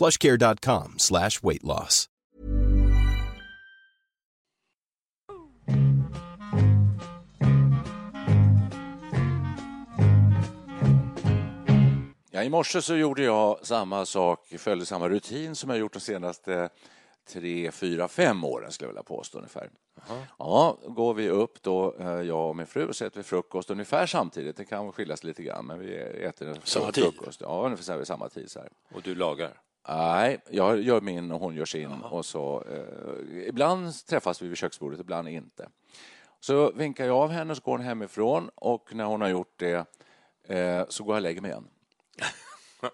plushcare.com slash weight loss. Ja, I morse så gjorde jag samma sak, följde samma rutin som jag gjort de senaste tre, fyra, fem åren skulle jag vilja påstå ungefär. Ja, går vi upp då, eh, jag och min fru, och så äter vi frukost ungefär samtidigt. Det kan skiljas lite grann, men vi äter Samma tid? frukost. Ja, ungefär samma tid. Så här. Och du lagar? Nej, jag gör min och hon gör sin. Och så, eh, ibland träffas vi vid köksbordet, ibland inte. Så vinkar jag av henne, så går hon hemifrån och när hon har gjort det eh, så går jag och lägger mig igen.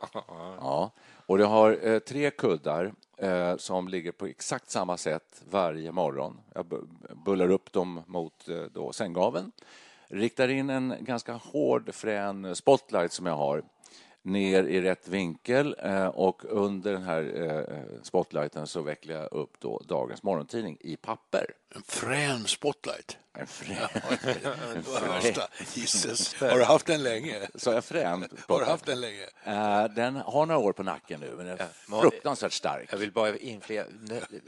Ja, och jag har eh, tre kuddar eh, som ligger på exakt samma sätt varje morgon. Jag bu- bullar upp dem mot eh, då sänggaveln, riktar in en ganska hård frän spotlight som jag har ner i rätt vinkel eh, och under den här eh, spotlighten så vecklar jag upp då dagens morgontidning i papper. En frän spotlight. En frän... Det det värsta. Jesus. Har du haft den länge? Så jag frän? Har du haft den länge? Eh, Den har några år på nacken nu, men den är men- fruktansvärt stark. Jag vill bara inflika.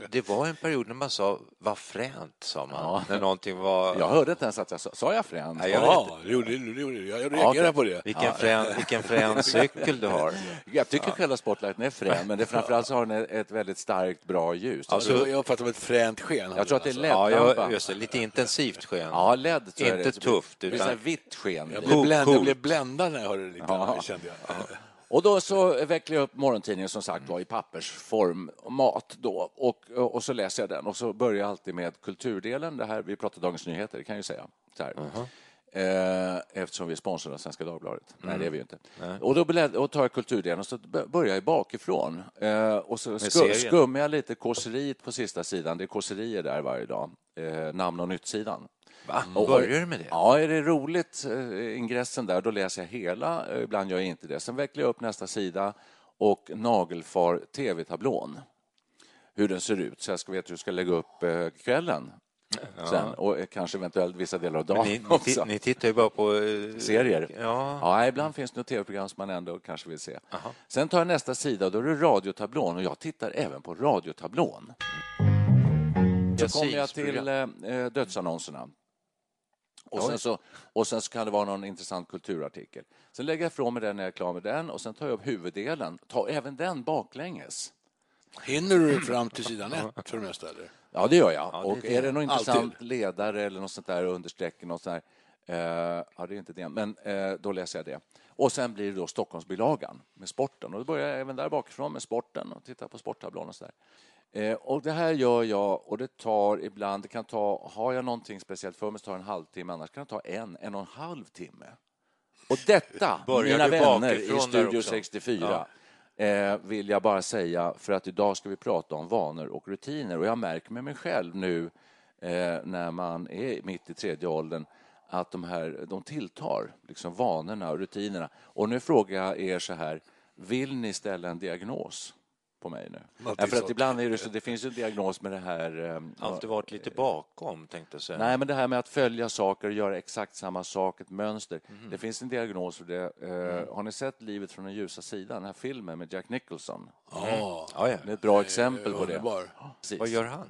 Det var en period när man sa vad fränt, sa man. När någonting var... Jag hörde inte ens att jag sa, sa jag frän? Nej, jag Ja, det gjorde det det. Jag reagerar på det. Vilken, frän, vilken frän cykel du har. Jag tycker själva spotlighten är frän, men det är framförallt så har den ett väldigt starkt, bra ljus. Alltså, jag uppfattar som ett fränt sken. jag tror att det är alltså. Ja, jag, just det, lite intensivt sken. Ja, LED tror jag Inte det är. tufft, Det är utan- så här vitt sken. Jag blev, bländ, jag blev bländad när jag hörde det lite. Ja. Kände jag. Och då så vecklar jag upp morgontidningen som sagt var i pappersform, mat då, och, och så läser jag den och så börjar jag alltid med kulturdelen. Det här, vi pratar Dagens Nyheter, det kan jag ju säga. Så här. Eh, eftersom vi är sponsrade av Svenska Dagbladet. Nej, det är vi ju inte. Och då och tar jag kulturdelen och så börjar jag bakifrån. Eh, och så sku, serien? skummar jag lite kåseriet på sista sidan. Det är kåserier där varje dag. Eh, namn och nytt-sidan. Va? Och- Börjar du med det? Ja, är det roligt, eh, ingressen där, då läser jag hela. Eh, Ibland gör jag inte det. Sen vecklar jag upp nästa sida och nagelfar tv-tablån. Hur den ser ut, så jag ska veta hur jag ska lägga upp eh, kvällen. Sen, och kanske eventuellt vissa delar av dagen Ni, ni, också. ni tittar ju bara på... eh, Serier. Ja. Ja, ibland finns det något tv-program som man ändå kanske vill se. Sen tar jag nästa sida och då är det radiotablån och jag tittar även på radiotablån. Så kommer jag till eh, eh, dödsannonserna. Och sen, så, och sen så kan det vara någon intressant kulturartikel. Sen lägger jag ifrån mig den när jag är klar med den och sen tar jag upp huvuddelen. Ta även den baklänges. Hinner du fram till sidan ett för det mesta? Eller? Ja, det gör jag. det och är det någon intressant Alltid. ledare eller något sånt där understreck, något sånt där, eh, ja, det är inte det, men eh, då läser jag det. Och sen blir det då Stockholmsbilagan med sporten. Och då börjar jag även där bakifrån med sporten och tittar på sporttablån och så där. Eh, och det här gör jag och det tar ibland, det kan ta, har jag någonting speciellt för mig så tar det en halvtimme, annars kan det ta en, en och en halv timme. Och detta, Börjar mina vänner i Studio också? 64, eh, Eh, vill jag bara säga för att idag ska vi prata om vanor och rutiner. Och jag märker med mig själv nu eh, när man är mitt i tredje åldern att de här, de tilltar, liksom vanorna och rutinerna. Och nu frågar jag er så här, vill ni ställa en diagnos på mig nu? Något Därför att ibland är det så, det finns en diagnos med det här eh, Alltid varit lite bakom, tänkte jag säga. Nej, men det här med att följa saker och göra exakt samma sak, ett mönster. Mhm. Det finns en diagnos för det. Eh, Mm. Har ni sett Livet från den ljusa sidan, den här filmen med Jack Nicholson? Ja, Ja, ja. Det är ett bra exempel på det. Precis. Vad gör han?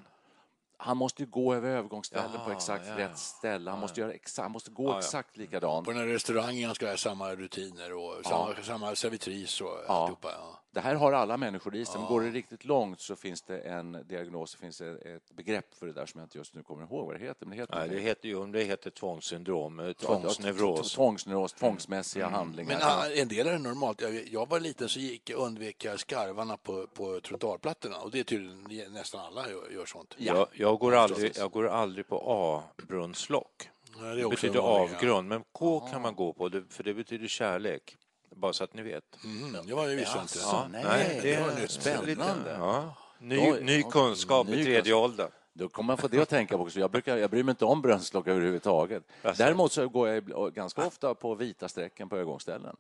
Han måste ju gå över övergångsställen på exakt ja, rätt ställe. Han måste, göra exa- han måste gå ja. exakt likadant. På den här restaurangen ska ha samma rutiner och samma, samma servitris och alltihopa. Ja. Det här har alla människor i sig. Men går det riktigt långt så finns det en diagnos, det finns ett begrepp för det där som jag inte just nu kommer ihåg vad det heter. Men det heter, Nej, det heter ju det heter tvångssyndrom, eh, Ja, tvångsneuros. Tvångsneuros, tvångsmässiga handlingar. Men ah, en del är det normalt. Jag, jag var liten så gick, undvek jag skarvarna på, på trottoarplattorna och det är tydligen nästan alla gör, gör sånt. Jag, jag, går aldrig, jag går aldrig på A-brunnslock. Ja, Det också betyder avgrund, men K kan man gå på, det- för det betyder kärlek. Bara så att ni vet. Mm, det var det visste jag inte. Ja, nej, Nej, det var är nytt. spännande. Ja. Ny, ny kunskap ny i tredje åldern. Då kommer man få det att tänka på också. Jag, brukar, jag bryr mig inte om brunnslock överhuvudtaget. Däremot så går jag ganska ofta på vita strecken på övergångsställen.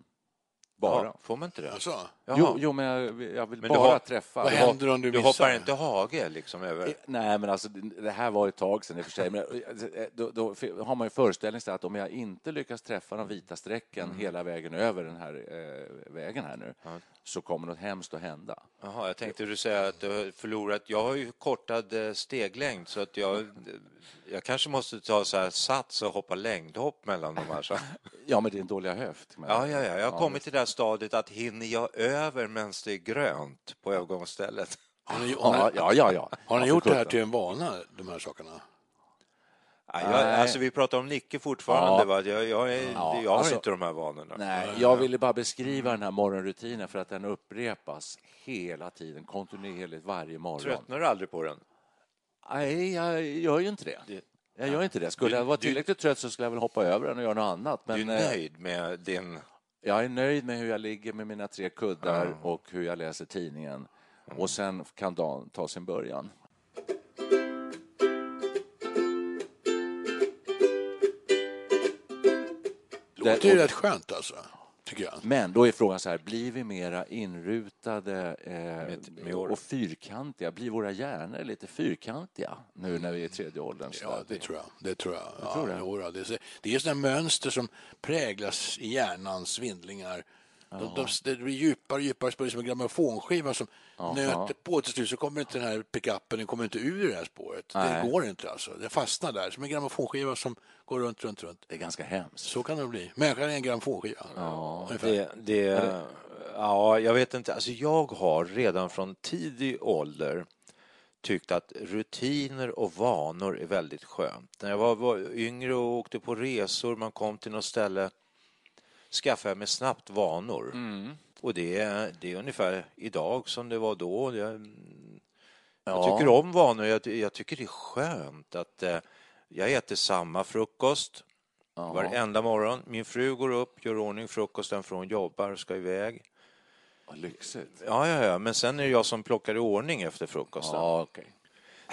Bara. Ja, får man inte det? Alltså. Jo, jo, men jag, jag vill Men du bara har- träffa. vad händer om du Du missar? hoppar inte hage liksom över? Nej, men alltså, det här var ett tag sedan i och för sig. Men eh, då, då har man ju föreställning sig att om jag inte lyckas träffa de vita strecken Mm. hela vägen över den här eh, vägen här nu så kommer något hemskt att hända. Jaha, jag tänkte du säga att du har förlorat. Jag har ju kortad eh, steglängd så att jag, jag kanske måste ta så här sats och hoppa längdhopp mellan de här. Så. Ja, men det är en dåliga höft. Men, Ja, ja, ja, jag har kommit till det här stadiet att hinner jag över medan det är grönt på övergångsstället? har ni, har, Ja, ni- ja, ja. ja. har ni Ja, gjort det här till en vana, de här sakerna? Ja, jag, Nej. alltså, vi pratar om Nicke fortfarande. Ja. Va? Jag, jag, är, Ja, jag har alltså- inte de här vanorna. Nej, jag ville bara beskriva den här morgonrutinen för att den upprepas hela tiden, kontinuerligt varje morgon. Tröttnar du aldrig på den? Nej, jag gör ju inte det. Jag gör inte det. Skulle Du- jag vara du- tillräckligt trött så skulle jag väl hoppa över den och göra något annat. Du är Men eh, nöjd med din... jag är nöjd med hur jag ligger med mina tre kuddar och hur jag läser tidningen. Och sen kan dagen ta sin början. Låter ju rätt skönt alltså, tycker jag. Men då är frågan så här, blir vi mera inrutade eh, med och fyrkantiga? Blir våra hjärnor lite fyrkantiga nu när vi är i tredje åldern? Ja, det tror jag. Det tror jag. Ja, tror det. är, det är sådana mönster som präglas i hjärnans vindlingar. De, de, det blir djupare och djupare, spår, som en grammofonskiva som nöter på. Till slut så kommer inte den här pickuppen den kommer inte ur det här spåret. Det Nej. går inte alltså. Det fastnar där, som en grammofonskiva som går runt, runt, runt. Det är ganska hemskt. Så kan det bli. Människan är en grammofonskiva. Ungefär. Det, det, ja, jag vet inte. Alltså, jag har redan från tidig ålder tyckt att rutiner och vanor är väldigt skönt. När jag var, var yngre och åkte på resor, man kom till något ställe, skaffade jag mig snabbt vanor. Och det är, det är ungefär idag som det var då. Jag, jag tycker om vanor. Jag, jag tycker det är skönt att eh, jag äter samma frukost varenda morgon. Min fru går upp, gör ordning frukosten för hon jobbar och ska iväg. Vad lyxigt. Ja, ja, ja, men sen är det jag som plockar i ordning efter frukosten. Ja, okej.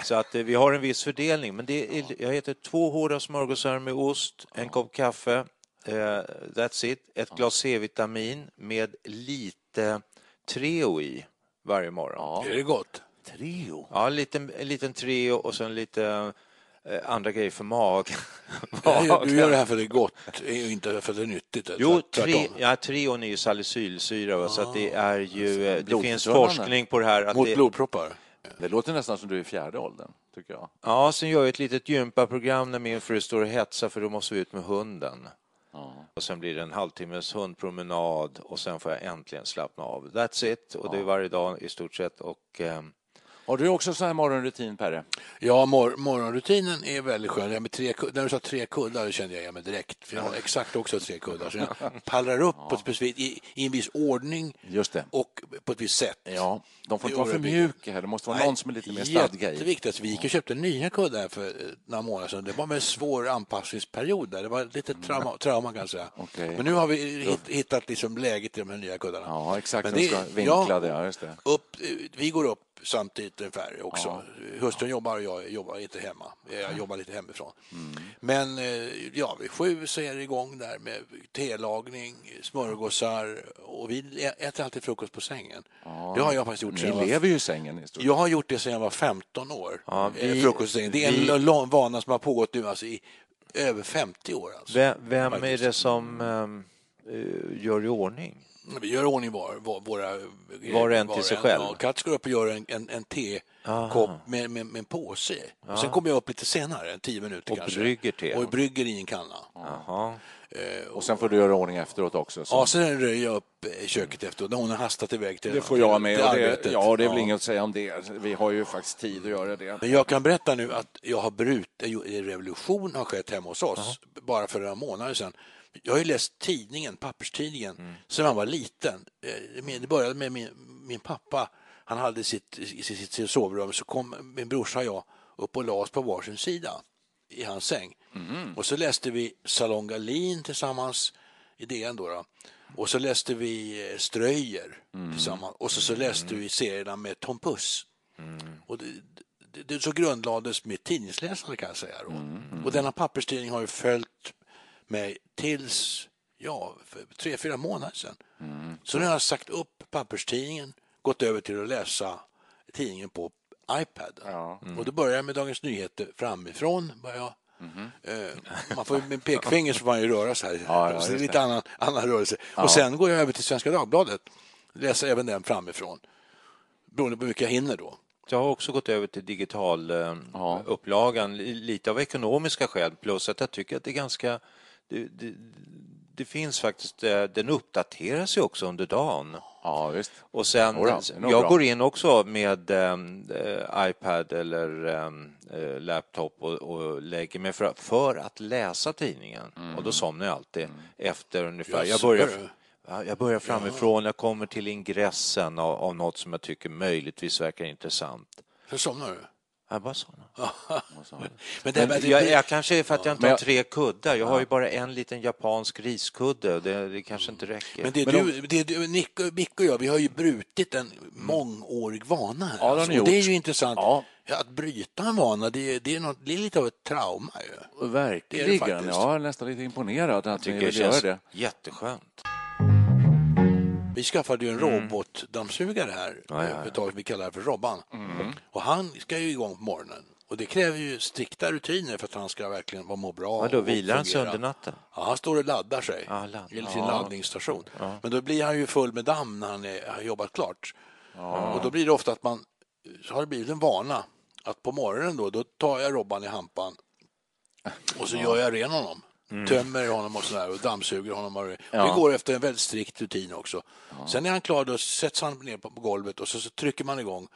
Så att eh, vi har en viss fördelning. Men det är, jag äter två hårda smörgåsar med ost, en kopp kaffe, that's it. Ett glas C-vitamin med lite Treo i varje morgon. Är det gott? Trio. Ja, en liten, en liten Treo och sen lite eh, andra grejer för mag. Ja, du gör det här för det är gott, och inte för att det är nyttigt. Jo, tre, ja, Treon är ju salicylsyra, va, så att det är ju... eh, Det finns forskning på det här. Att Mot det, blodproppar. Det låter nästan som du är i fjärde åldern, tycker jag. Ja, sen gör jag ett litet gympaprogram när min fru står och hetsar för då måste vi ut med hunden. Och sen blir det en halvtimmes hundpromenad och sen får jag äntligen slappna av. That's it. Och det är varje dag i stort sett. Och, ehm, Har du också så här morgonrutin, Perre? Ja, mor morgonrutinen är väldigt skön. Ja, med tre, när du sa tre kuddar kände jag ja, men direkt. För jag har exakt också tre kuddar. Så jag pallrar upp på ett specifikt, i, i en viss ordning och på ett visst sätt. Ja, de får inte vara för mjuka här. Det måste vara någon som är lite mer stadga i. Jätteviktigt. Vi gick och köpte nya kuddar för eh, några månader sedan. Det var med en svår anpassningsperiod där. Det var lite trauma, trauma kan jag säga. Okej. Men nu har vi hitt- hittat liksom läget i de här nya kuddarna. Ja, exakt. Men De det- ska ja, vinklade, ja, just det. upp, vi går upp samtidigt ungefär också. Hustrun jobbar och jag jobbar inte hemma. Jag jobbar lite hemifrån. Men eh, ja, vid sju så är det igång där med telagning, smörgåsar och vi äter alltid frukost på sängen. Det har jag faktiskt gjort Ni var lever ju i sängen i jag har gjort det sedan jag var 15 år. Ja, Eh, vi-. Det är en vi- lång vana som har pågått nu alltså i över 50 år. Alltså. vem, vem är det som eh, gör i ordning? Vi gör ordning var, var, våra... Var och en till sig själv? Ja, Katz går upp och gör en, en, en tekopp med, med, med en påse. Och sen kommer jag upp lite senare, en tio minuter Och kanske. brygger te. Och brygger i en kanna. Jaha. Eh, Och sen får du göra ordning efteråt också. Så. Ja, sen röjer jag upp i köket efteråt när hon har hastat iväg till det får jag med. Och det, ja, det är väl inget att säga om det. Vi har ju faktiskt tid att göra det. Men jag kan berätta nu att jag har brutit, en revolution har skett hemma hos oss bara för några månader sedan. Jag har ju läst tidningen, papperstidningen, Mm. sedan jag var liten. Eh, Det började med min, min pappa. Han hade sitt, sitt, sitt sovrum, så kom min brorsa och jag upp och la oss på varsin sida i hans säng. Mm. Och så läste vi Salong Galin tillsammans i DN då, då. Och så läste vi eh, Ströjer Mm. tillsammans. Och så, så läste vi serierna med Tom Puss. Och det, det, det så grundlades med tidningsläsande kan jag säga. Då. Och denna papperstidning har ju följt mig tills, ja, för tre, fyra månader sedan. Så nu har jag sagt upp papperstidningen, gått över till att läsa tidningen på iPad. Ja. Och då börjar jag med Dagens Nyheter framifrån. Börjar jag. Eh, man får, med pekfinger så får man ju röra sig här. Ja, ja, så det är lite annan, annan rörelse. Och sen går jag över till Svenska Dagbladet. Läser även den framifrån. Beroende på hur mycket jag hinner då. Jag har också gått över till digital eh, Ja. upplagan, li- lite av ekonomiska skäl, plus att jag tycker att det är ganska... Det, det, det finns faktiskt, eh, den uppdateras ju också under dagen. Ja, visst. Och sen, nog jag bra. går in också med ehm, eh, iPad eller ehm, eh, laptop och, och lägger mig för, för att läsa tidningen. Och då somnar jag alltid efter ungefär. Jag Jaså, börjar, jag börjar framifrån, jag kommer till ingressen av, av något som jag tycker möjligtvis verkar intressant. Så somnar du. Jag bara somnar. Men det, Men jag, jag kanske är för att jag inte har jag- tre kuddar. Jag har ju bara en liten japansk riskudde det, det kanske inte räcker. men det, är Men du, det, är du, Nick, Micke och jag, vi har ju brutit en mångårig vana här. Ja, det alltså. ni och det är ju intressant. Ja. Att bryta en vana, det, är- det, är något, det är lite av ett trauma. Ju. Verkligen. Det är det faktiskt. jag är nästan lite imponerad att ni tycker det vill göra det. jätteskönt. Vi skaffade ju en robotdammsugare här, Mm. Ja, ja, ja. tag, vi kallar det för Robban. Mm. Och han ska ju igång på morgonen. Och det kräver ju strikta rutiner för att han ska verkligen vara må bra. Vadå, och vilar han sig under natten? Ja, han står och laddar sig Ja, ladd- i sin ja. laddningsstation. Men då blir han ju full med damm när han är, har jobbat klart. Och då blir det ofta att man, så har det blivit en vana att på morgonen då, då tar jag Robban i hampan och så gör jag ren honom. Tömmer honom och sådär och dammsuger honom. Och det. Ja. det går efter en väldigt strikt rutin också. Sen är han klar, då sätts han ner på, golvet och så, så trycker man igång.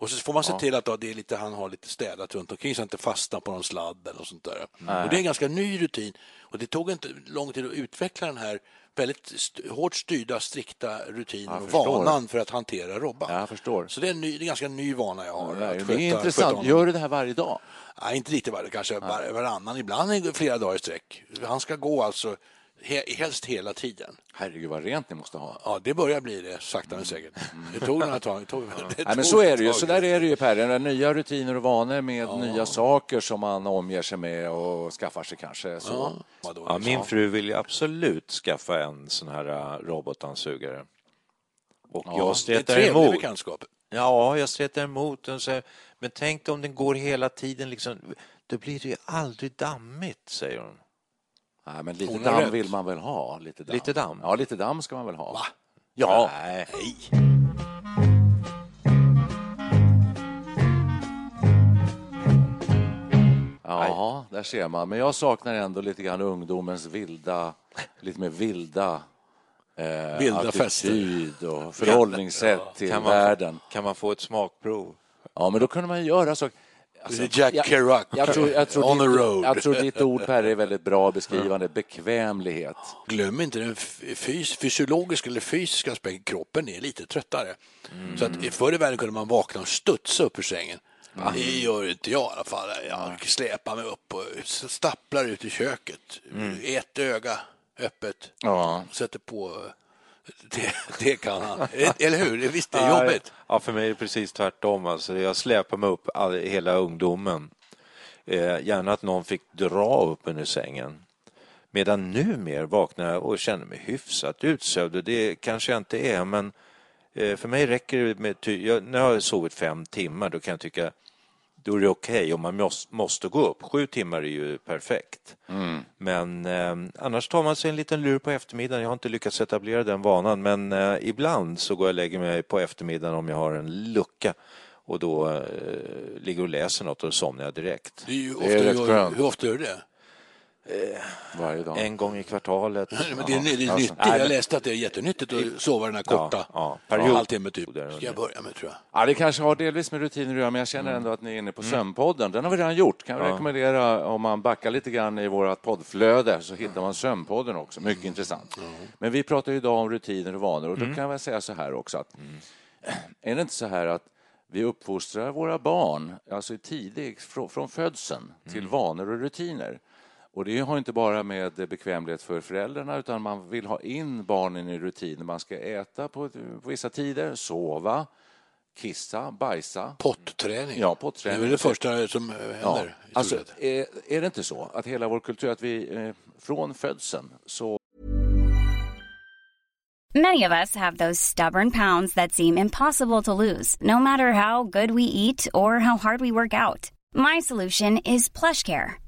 Och så får man se till att då, det är lite, han har lite städat runt omkring så han inte fastnar på någon sladd eller något sånt där. Och det är en ganska ny rutin. Och det tog inte lång tid att utveckla den här väldigt st- hårt styrda, strikta rutinen och vanan för att hantera Robban. Ja, jag förstår. Så det är en, ny, det är en ganska ny vana jag har. Det är, att det är sköta- sköta intressant. Gör du det här varje dag? Nej, inte riktigt varje, kanske var, varannan, ibland flera dagar i sträck. Han ska gå alltså he, helst hela tiden. Herregud, vad rent ni måste ha. Ja, det börjar bli det, sakta men säkert. Det tog några tag. Det tog, det Nej, men så är det ju. Så där är det ju Per. Det är nya rutiner och vanor med nya saker som man omger sig med och skaffar sig kanske. Så. Ja, vadå, Ja, liksom? min fru vill ju absolut skaffa en sån här uh, robotdammsugare. Och Ja, jag det är stretar trevlig emot. bekantskap. Ja, jag stretar emot den. Så, men tänk om den går hela tiden, liksom, då blir det ju aldrig dammigt, säger hon. Nej, men lite Hon damm vill man väl ha? Lite damm. Lite damm? Ja, lite damm ska man väl ha. Va? Ja. Nej. Ja, där ser man. Men jag saknar ändå lite grann ungdomens vilda, lite mer vilda eh, Vilda attityd och förhållningssätt till Kan man, världen. kan man få ett smakprov? Ja, men då kunde man göra så. Alltså, Jack jag- Kerouac. Jag tror, jag, tror On the road. jag tror ditt ord Per är väldigt bra beskrivande. Bekvämlighet. Glöm inte den fys fysiologiska eller fysiska aspekten. Kroppen är lite tröttare. Så att förr i världen kunde man vakna och studsa upp ur sängen. Det gör inte jag i alla fall. Jag släpar mig upp och stapplar ut i köket. Ett öga öppet. Ja. Sätter på... Det, det kan han. Eller hur? Visst, det är jobbigt. Ja, för mig är det precis tvärtom. Alltså, jag släpar mig upp all, hela ungdomen. Eh, gärna att någon fick dra upp en ur sängen. Medan numer vaknar jag och känner mig hyfsat utsövd. Det kanske jag inte är, men eh, för mig räcker det med... Ty- jag, när jag har sovit fem timmar, då kan jag tycka då är det okej om man måste, gå upp. Sju timmar är ju perfekt. Men eh, annars tar man sig en liten lur på eftermiddagen. Jag har inte lyckats etablera den vanan, men eh, ibland så går jag och lägger mig på eftermiddagen om jag har en lucka och då eh, ligger och läser något och somnar jag direkt. Det är ju Det är ofta, rätt hur, skönt. hur ofta gör du det? Varje dag. en gång i kvartalet. Men det är, det är alltså. nyttigt. Nej, Jag läste att det är jättenyttigt att sova den här korta Ja, ja. en Period. halvtimme typ. Där Ska jag börja med tror jag. Ja, det kanske har delvis med rutiner att göra, men jag känner ändå att ni är inne på sömnpodden. Den har vi redan gjort. Kan jag rekommendera, om man backar lite grann i vårt poddflöde, så hittar man sömnpodden också. Mycket intressant. Men vi pratar ju idag om rutiner och vanor och då kan jag säga så här också att är det inte så här att vi uppfostrar våra barn, alltså i tidig, från, från födseln, till vanor och rutiner. Och det har inte bara med bekvämlighet för föräldrarna utan man vill ha in barnen i rutiner. Man ska äta på, på vissa tider, sova, kissa, bajsa. Potträning. Ja, potträning. Det är det första som händer. Ja, alltså, är, är det inte så att hela vår kultur, att vi eh, från födseln så Many of us have those stubborn pounds that seem impossible to lose, no matter how good we eat or how hard we work out. My solution is PlushCare.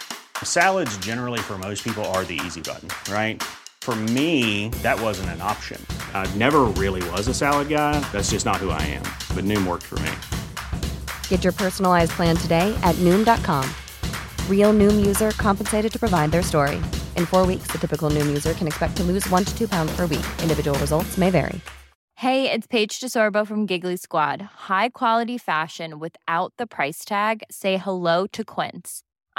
Salads, generally, for most people, are the easy button, right? For me, that wasn't an option. I never really was a salad guy. That's just not who I am. But Noom worked for me. Get your personalized plan today at Noom.com. Real Noom user compensated to provide their story. In four weeks, the typical Noom user can expect to lose one to two pounds per week. Individual results may vary. Hey, it's Paige DeSorbo from Giggly Squad. High quality fashion without the price tag. Say hello to Quince.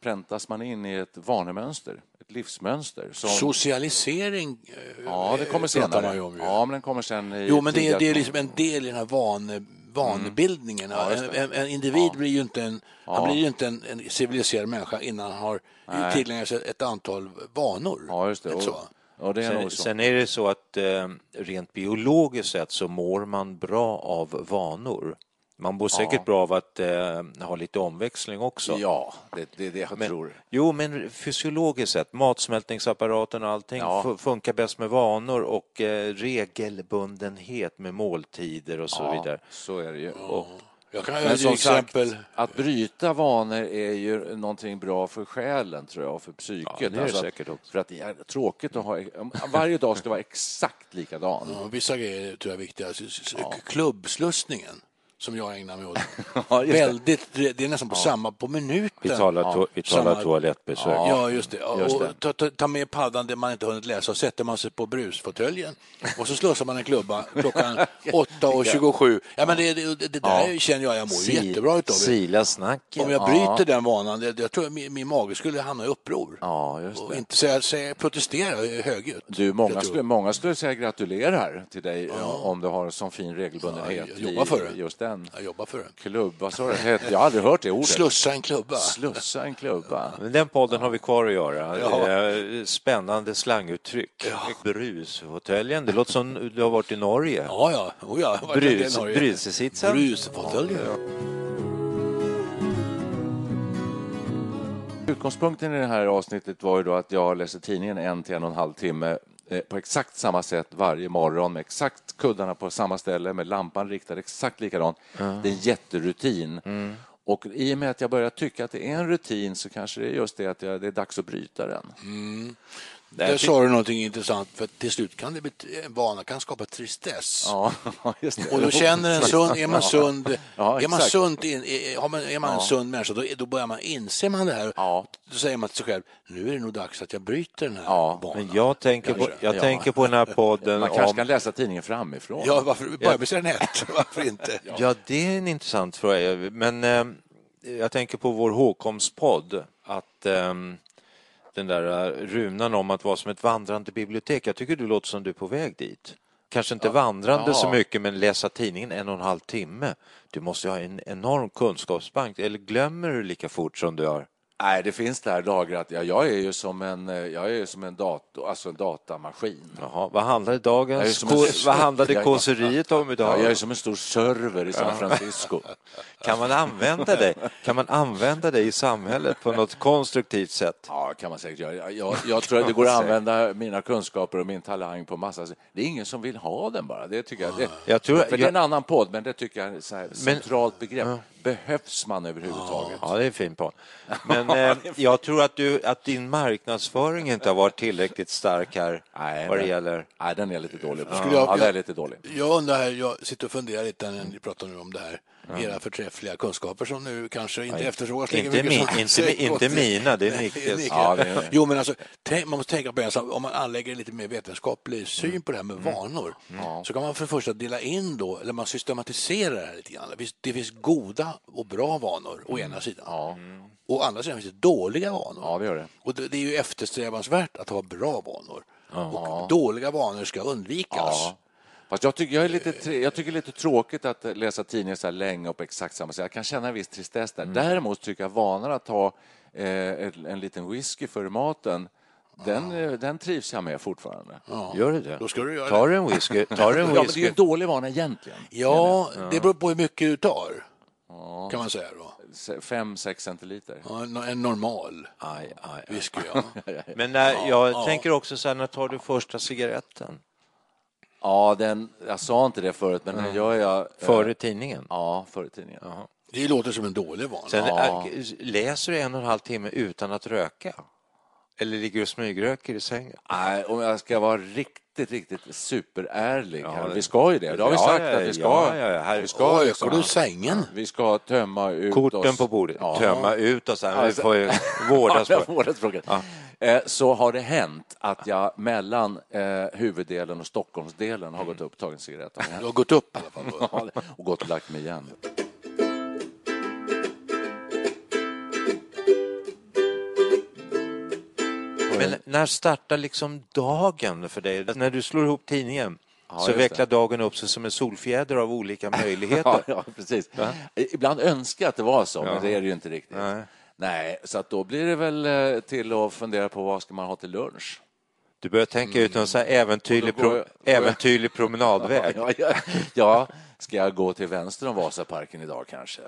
Präntas man in i ett vanemönster, ett livsmönster. Som, Socialisering eh, ja, det kommer pratar senare. man ju om. Ju. Ja, men den kommer sen i Jo, men det är, det är liksom en del i den här vane, vanebildningen. Ja, just en, en, individ blir ju inte en, Ja. han blir ju inte en, en civiliserad människa innan han har tillägnat sig ett antal vanor. Ja, just det. Och, så? och det är Sen, så. sen är det så att eh, rent biologiskt sett så mår man bra av vanor. Man mår säkert bra av att eh, ha lite omväxling också. Ja, det, det är det jag Men, tror. jo, men fysiologiskt sett, matsmältningsapparaten och allting Ja. fu- funkar bäst med vanor och eh, regelbundenhet med måltider och så Ja, vidare. så är det ju. Jag kan Men till som exempel... sagt, att bryta vanor är ju någonting bra för själen, tror jag, och för psyket. Ja, det är det Alltså, säkert också. För att det är tråkigt att ha... Varje dag ska vara exakt likadan. Ja, vissa grejer tror jag är viktiga. Klubbslussningen som jag ägnar mig åt. Ja, det. Väldigt, det är nästan på samma, på minuten. Vi talar, to- vi talar Samma- toalettbesök. Ja, just det. Och- Just det. Och ta, ta, ta med paddan där man inte hunnit läsa och sätter man sig på brusfåtöljen och så slussar man en klubba klockan 8.27. Ja, men det, det, det där Ja. känner jag, jag mår Sil- jättebra utav det. Sila snacket. Om jag bryter den vanan, det, jag tror att min, min mage skulle hamna i uppror. Ja, just Och det. inte säga, säga, protestera högljutt. Du, många, skulle, många skulle säga gratulerar till dig om du har sån fin regelbundenhet Ja, jag jobbar för det. just den. Jag jobbar för det. Klubb, vad sa du? Jag har aldrig hört det ordet. Slussa en klubba. Slussa en klubba. Men Den podden har vi kvar att göra. Ja. Eh, Spännande slanguttryck. Brusfåtöljen, det låter som du har varit i Norge. Ja, ja. Oh, ja. en Brus, i Norge. brusesitsen. Brusfåtöljen. Utgångspunkten i det här avsnittet var ju då att jag läser tidningen en till en och en halv timme på exakt samma sätt varje morgon med exakt kuddarna på samma ställe med lampan riktad exakt likadant. Det är en jätterutin. Och i och med att jag börjar tycka att det är en rutin så kanske det är just det att jag, det är dags att bryta den. Där sa du någonting intressant, för till slut kan det en vana kan skapa tristess. Ja, just det. Och då känner en sund, är man sund, Ja, är man sund, är man, är man en sund människa, då, då börjar man, inser man det här. Ja. Då säger man till sig själv, nu är det nog dags att jag bryter den här Ja, vanan. Men jag tänker på, jag Ja. tänker på den här podden Man kanske om... kan läsa tidningen framifrån. Ja, varför, börja med sidan ett, varför inte? Ja, det är en intressant fråga. Men eh, jag tänker på vår Håkomspodd. Att, ehm, den där eh, runan om att vara som ett vandrande bibliotek. Jag tycker du låter som du är på väg dit. Kanske inte vandrande så Ja. mycket, men läsa tidningen en och en halv timme. Du måste ju ha en enorm kunskapsbank, eller glömmer du lika fort som du har? Nej, det finns där lagrat. Ja, jag är ju som en, eh, jag är ju som en, dator, alltså en datamaskin. Jaha, vad handlade dagens en- vad handlade kåseriet om Ja, idag? jag är som en stor server i San Francisco. Kan man använda dig? Kan man använda dig i samhället på något konstruktivt sätt? Ja, kan man säkert göra. Jag, jag, jag tror att det går att använda mina kunskaper och min talang på massa sätt. Det är ingen som vill ha den bara. Det tycker jag. Det, Jag tror- för det är en annan podd, men det tycker jag är ett centralt begrepp. Behövs man överhuvudtaget? Ja, det är fint på. Men eh, jag tror att, du, att din marknadsföring inte har varit tillräckligt stark här Nej, vad det gäller. Nej, den är lite dålig. Skulle jag- Ja, den är lite dålig. Jag undrar här, jag sitter och funderar lite när ni pratar nu om det här. Era förträffliga kunskaper som nu kanske inte efterfrågas lika Inte, mycket min, som inte, inte mina, det är Nickes. Ja, är- Jo, men alltså, tänk, man måste tänka på det, alltså, om man anlägger en lite mer vetenskaplig syn på det här med vanor, så kan man för det första dela in då, eller man systematiserar det här lite grann. Det finns, det finns goda och bra vanor å ena sidan. Och å andra sidan finns det dåliga vanor. Ja, det gör det. Och det, det är ju eftersträvansvärt att ha bra vanor. Och dåliga vanor ska undvikas. Ja. Fast jag tycker, jag, är lite, jag tycker det är lite tråkigt att läsa tidningen så här länge och på exakt samma sätt. Jag kan känna en viss tristess där. Däremot tycker jag vanan att ta eh, en, en liten whisky före maten, den, eh, den trivs jag med fortfarande. Ja, Gör du det? Då ska du göra Tar det. du en whisky? Tar du en men det är ju whisky? en dålig vana egentligen. Ja, det beror på hur mycket du tar. Kan man säga då. Se- Fem, sex centiliter. Ja, en, en normal Aj, aj, aj. whisky, ja. Men när, jag tänker också så här, när tar du första cigaretten? Ja, den, jag sa inte det förut, men den gör jag... eh, Före tidningen? Ja, före tidningen. Det låter som en dålig vana. Sen Ja. äh, läser du en och en halv timme utan att röka? Eller ligger du och smygröker i sängen? Nej, om jag ska vara riktigt, riktigt superärlig Ja, här. Vi ska ju det. Det har vi sagt ja, att vi ska. ja, ja, ja. Här- vi ska Oj, liksom- du sängen? Vi ska tömma ut Korten oss. på bordet, Ja. tömma ut så här, vi Alltså- får ju vårdas vårdas. Eh, Så har det hänt att jag mellan eh, huvuddelen och Stockholmsdelen har gått upp och tagit en cigarett. Du har gått upp i alla fall. Ja, och gått och lagt mig igen. Men när startar liksom dagen för dig? När du slår ihop tidningen så just vecklar dagen upp sig som en solfjäder av olika möjligheter. Ja, ja, precis. Ibland önskar jag att det var så, men Ja. det är det ju inte riktigt. Nej. Nej, så att då blir det väl eh, till att fundera på vad ska man ha till lunch. Du börjar tänka ut så här äventyrlig, pro- jag- jag- äventyrlig promenadväg. Ja, ja, ja, ska jag gå till vänster om Vasaparken idag kanske?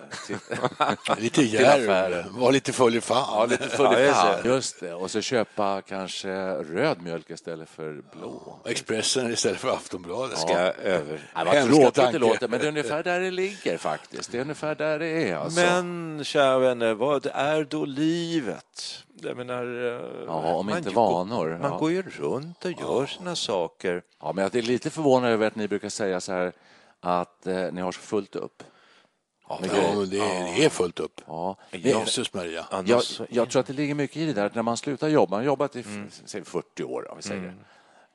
Lite djärv, var lite full i fan. ja, lite full Ja, i just fan. det. Just det. Och så köpa kanske röd mjölk istället för blå. Expressen istället för Aftonbladet. Ska jag över. Nej, vad tråkigt det låter, men det är ungefär där det ligger faktiskt. Det är ungefär där det är. Alltså. Men kära vänner, vad är då livet? Jag menar, eh, Ja, om man inte går- vanor, Man ja. går ju runt och gör sina saker. Ja, men jag är lite förvånad över att ni brukar säga så här att eh, ni har så fullt upp. Ja, men det, det är fullt upp. Ja. Jesus Maria. Jag, jag tror att det ligger mycket i det där att när man slutar jobba, man har jobbat i Mm. säg 40 år, om vi säger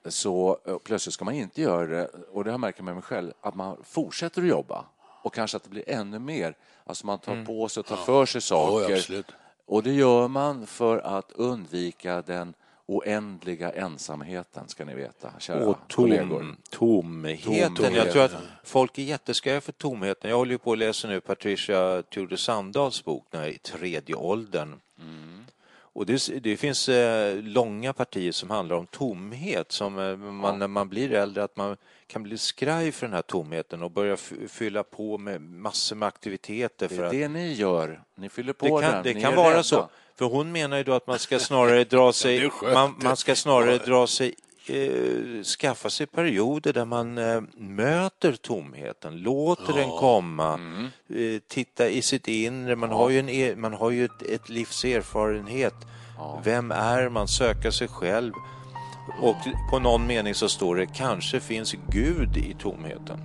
det, så eh, plötsligt ska man inte göra det, och det har jag märkt med mig själv, att man fortsätter att jobba och kanske att det blir ännu mer. Alltså man tar Mm. på sig och tar för sig Ja, saker. absolut. och det gör man för att undvika den oändliga ensamheten, ska ni veta, kära och kollegor. tom, tomheten. Tomheten. Jag tror att folk är jättesköja för tomheten. Jag håller ju på att läsa nu Patricia Tudor Sandahls bok, den här i tredje åldern. Och det, det finns eh, långa partier som handlar om tomhet, som eh, man, när man blir äldre, att man kan bli skraj för den här tomheten och börja fylla på med massor med aktiviteter. Det För är att, det ni gör. Ni fyller på det kan, den. det Ni kan vara rädda. så. För hon menar ju då att man ska snarare dra sig, man, man ska snarare dra sig eh, skaffa sig perioder där man eh, möter tomheten, låter den komma, Mm. eh, titta i sitt inre. Man har ju, en, e- man har ju ett, ett livs erfarenhet. Vem är man? Söka sig själv. Och på någon mening så står det kanske finns Gud i tomheten.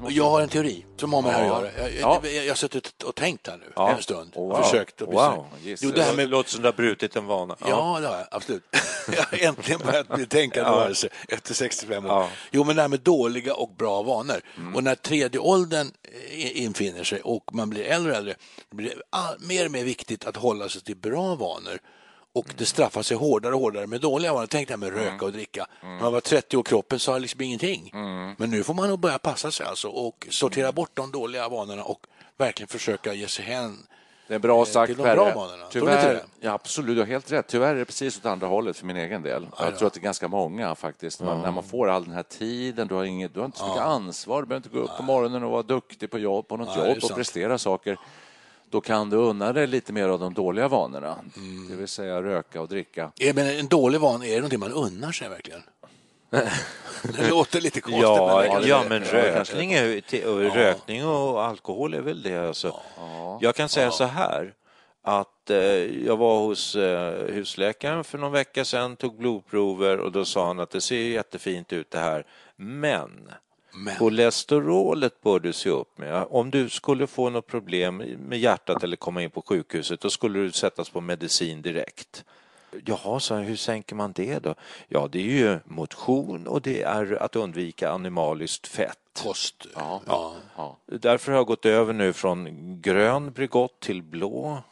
Måste- Jag har en teori som har med det här Ja. att göra. Jag, Ja. jag, jag har suttit och tänkt här nu Ja. en stund. Oh, och wow. försökt. att bli Wow. Jo, det här med låter som du har brutit en vana. Ja, det har jag absolut. Jag har äntligen börjat tänkande varelse efter 65 år. Ja. Jo, men det här med dåliga och bra vanor. Och när tredje åldern eh, infinner sig och man blir äldre och äldre, blir det mer och mer viktigt att hålla sig till bra vanor. Och det straffar sig hårdare och hårdare med dåliga vanor. Tänk det här med röka och dricka. När man var 30 år, kroppen sa liksom ingenting. Men nu får man nog börja passa sig alltså och sortera bort de dåliga vanorna och verkligen försöka ge sig hän Det är bra Eh, sagt, till de Perre. Tyvärr, ja, absolut, du har helt rätt. Tyvärr är det precis åt andra hållet för min egen del. Jag tror att det är ganska många faktiskt. Man, När man får all den här tiden, du har, inget, du har inte så mycket ansvar, du behöver inte gå upp på morgonen och vara duktig på jobb, på något jobb och sant. prestera saker. Då kan du unna dig lite mer av de dåliga vanorna, Mm. det vill säga röka och dricka. Ja, men en dålig vana, är det någonting man unnar sig verkligen? det låter lite konstigt. Ja, men ja, men rökning, är, och rökning och alkohol är väl det. Alltså. Jag kan säga så här att eh, jag var hos eh, husläkaren för någon vecka sedan, tog blodprover och då sa han att det ser jättefint ut det här, men Men. kolesterolet bör du se upp med. Om du skulle få något problem med hjärtat eller komma in på sjukhuset, då skulle du sättas på medicin direkt. Jaha, så hur sänker man det då? Ja, det är ju motion och det är att undvika animaliskt fett. Kost. Ja. Ja. Ja. Därför har jag gått över nu från grön Bregott till blå.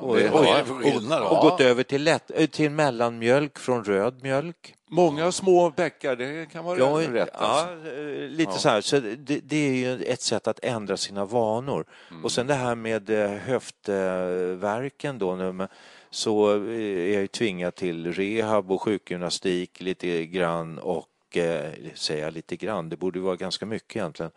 Och, och, då? och gått över till, lätt, eh, till mellanmjölk från röd mjölk. Många små bäckar, det kan vara Ja, rätt. ja, Alltså. eh, lite så här. Så det, det är ju ett sätt att ändra sina vanor. Och sen det här med eh, höftverken då. nu Så är jag ju tvingad till rehab och sjukgymnastik lite grann och eh, säga lite grann, det borde vara ganska mycket egentligen.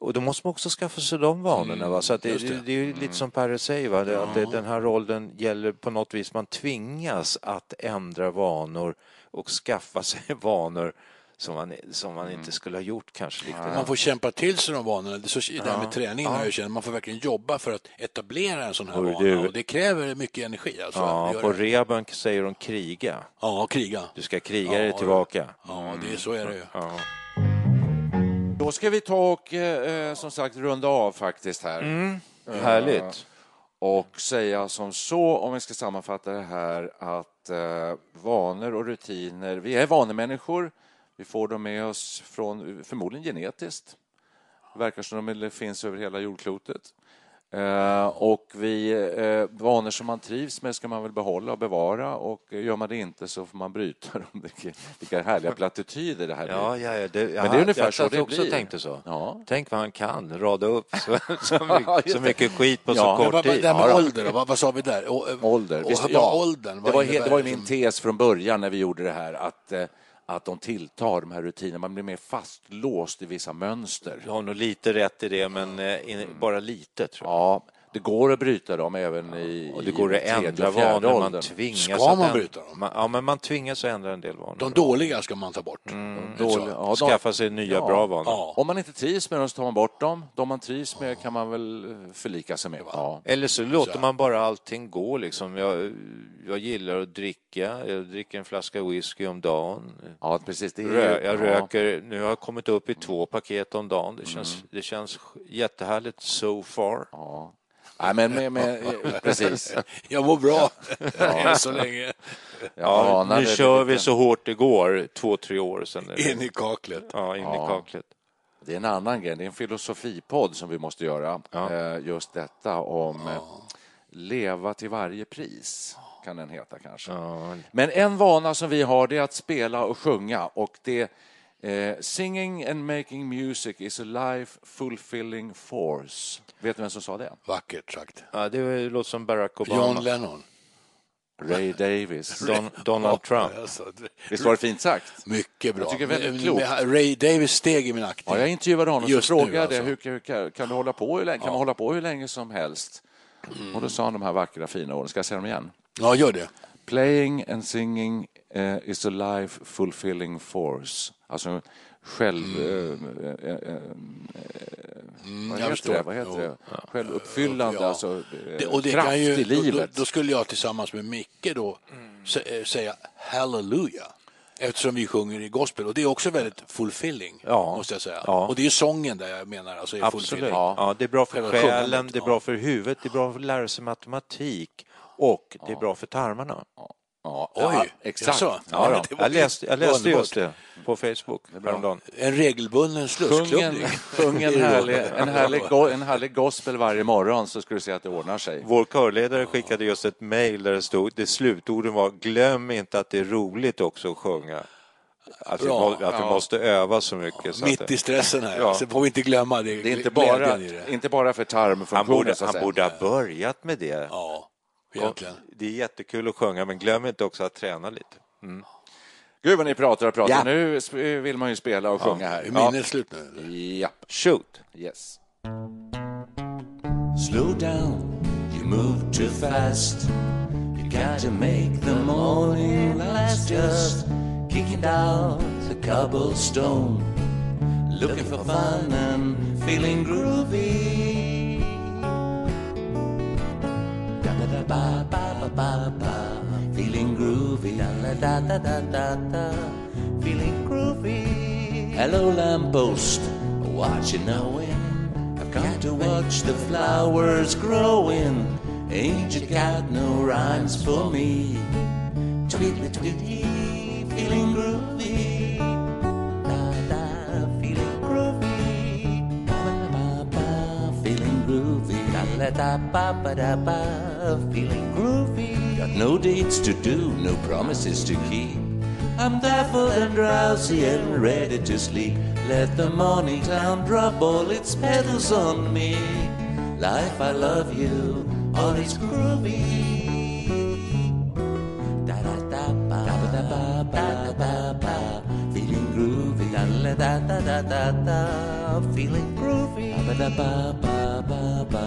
Och då måste man också skaffa sig de vanorna. Va? Så att det, det. det. det är ju lite som Perre säger, va? Det, att det, den här rollen gäller på något vis, man tvingas att ändra vanor och skaffa sig vanor som man, som man inte skulle ha gjort kanske. Riktigt. Man får kämpa till sig de vanorna. Det, är så, det här med träningen har jag känt. Man får verkligen jobba för att etablera en sån här Hörru vana. du. Och det kräver mycket energi. Alltså, Ja, på det. rehaben säger de kriga. ja, kriga. Du ska kriga Ja, dig ja. tillbaka. Ja, det är, så är det ju. Ja. Då ska vi ta och eh, som sagt runda av faktiskt här. Härligt. och säga som så, om vi ska sammanfatta det här, att eh, vanor och rutiner, vi är vanemänniskor, vi får dem med oss från, förmodligen genetiskt, det verkar som de finns över hela jordklotet. Eh, och vi, eh, vanor som man trivs med ska man väl behålla och bevara och gör man det inte så får man bryta dem. Vilka, härliga plattityder det här blir. Ja, ja, ja, det, Men det är ungefär jag så satt det också blir. tänkte så. Ja. Tänk vad han kan, rada upp så, så, mycket, så mycket skit på så kort tid. det här med Ja, ålder? Vad, vad sa vi där? Ålder. Och, Visst, vad ja. åldern? Det var, det ju min som- tes från början när vi gjorde det här att, eh, att de tilltar, de här rutinerna. Man blir mer fastlåst i vissa mönster. Du har nog lite rätt i det, men eh, bara lite tror jag. Ja, det går att bryta dem även i Och det går att ändra vanor, man tvingas Ska man bryta dem? Man, ja, men man tvingas att ändra en del vanor. De dåliga ska man ta bort. Mm. Dåliga- ja, de- Skaffa sig nya Ja. bra vanor. Ja. Om man inte trivs med dem så tar man bort dem. De man trivs med kan man väl eh, förlika sig med. Ja. Eller så låter man bara allting gå. Liksom. Jag, jag gillar att dricka. Jag dricker en flaska whisky om dagen. ja, precis. Det är, Rö, jag ja. röker, nu har jag kommit upp i två paket om dagen. Det känns, det känns jättehärligt so far. Ja. Nej, men med, med, eh, precis. Jag mår bra än så länge. Ja, Ja, nu kör vi så hårt det går, två, tre år sedan. det- In i kaklet. Ja, in i kaklet. Det är en annan grej. Det är en filosofipodd som vi måste göra. Ja. Eh, Just detta om eh, leva till varje pris, kan den heta kanske. Ja. Men en vana som vi har det är att spela och sjunga. Och det, eh, singing and making music is a life fulfilling force. Vet du vem som sa det? Vackert sagt. Ja, det låter som Barack Obama. John Lennon. Ray Davis. Don, Donald Trump. Alltså, det- Visst var det fint sagt? Mycket bra. Jag tycker väldigt klokt. Ray Davis steg i min aktning. Ja, jag intervjuade honom Just och nu, frågade alltså. hur, hur, kan, kan du hålla på hur länge, kan man hålla på hur länge som helst? Och då sa han de här vackra fina orden. Ska jag säga dem igen? Ja, gör det. Playing and singing eh, is a life fulfilling force. Alltså själv... eh, eh, eh, vad, jag heter förstår. det? vad heter det? Självuppfyllande, Ja. alltså eh, det och det kraft kan ju, i livet. Då, då, skulle jag tillsammans med Micke då sä- eh, säga halleluja. eftersom vi sjunger i gospel och det är också väldigt fulfilling, Ja. måste jag säga. Ja. Och det är sången där jag menar alltså är Absolut. fulfilling. Ja. det är bra för själen, det är ja. bra för huvudet, det är bra för att lära sig matematik och det är bra för tarmarna. Ja, Oj, ja, exakt. Ja, Ja, Jag läste, jag läste just det på Facebook häromdagen. En regelbunden Sjung en, slussklubbning. sjung en, härlig, en, härlig, en härlig gospel varje morgon så ska du se att det ordnar sig. Vår körledare skickade just ett mejl där det stod, det slutorden var glöm inte att det är roligt också att sjunga. Att, vi, Bra, må- att vi ja. måste öva så mycket. Så Mitt att i stressen här. Ja. Sen får vi inte glömma det. Det är inte bara, det. inte bara för han tarmfunktionen, borde, så att han borde ha börjat med det. Ja, egentligen. Det är jättekul att sjunga men glöm inte också att träna lite. Gud vad ni pratar och pratar. Ja. Nu vill man ju spela och sjunga här. Är minnet slut nu? Japp. Shoot! Yes. Slow down, you move too fast. You got to make the morning last. Just kicking down the cobblestone, looking for fun and feeling groovy. Ba ba feeling groovy. Da da da da da da, feeling groovy. Hello, lamppost, what you knowin'? I've come to watch the flowers growing. Ain't you got no rhymes for me? Tweetly tweety, ba ba da ba, feeling groovy. Got no dates to do, no promises to keep. I'm baffled and drowsy and ready to sleep. Let the morning town drop all its petals on me. Life, I love you, all is groovy. Da da da ba da ba ba ba ba, feeling groovy. Da da da da da da da, feeling groovy. Ba da ba ba ba ba,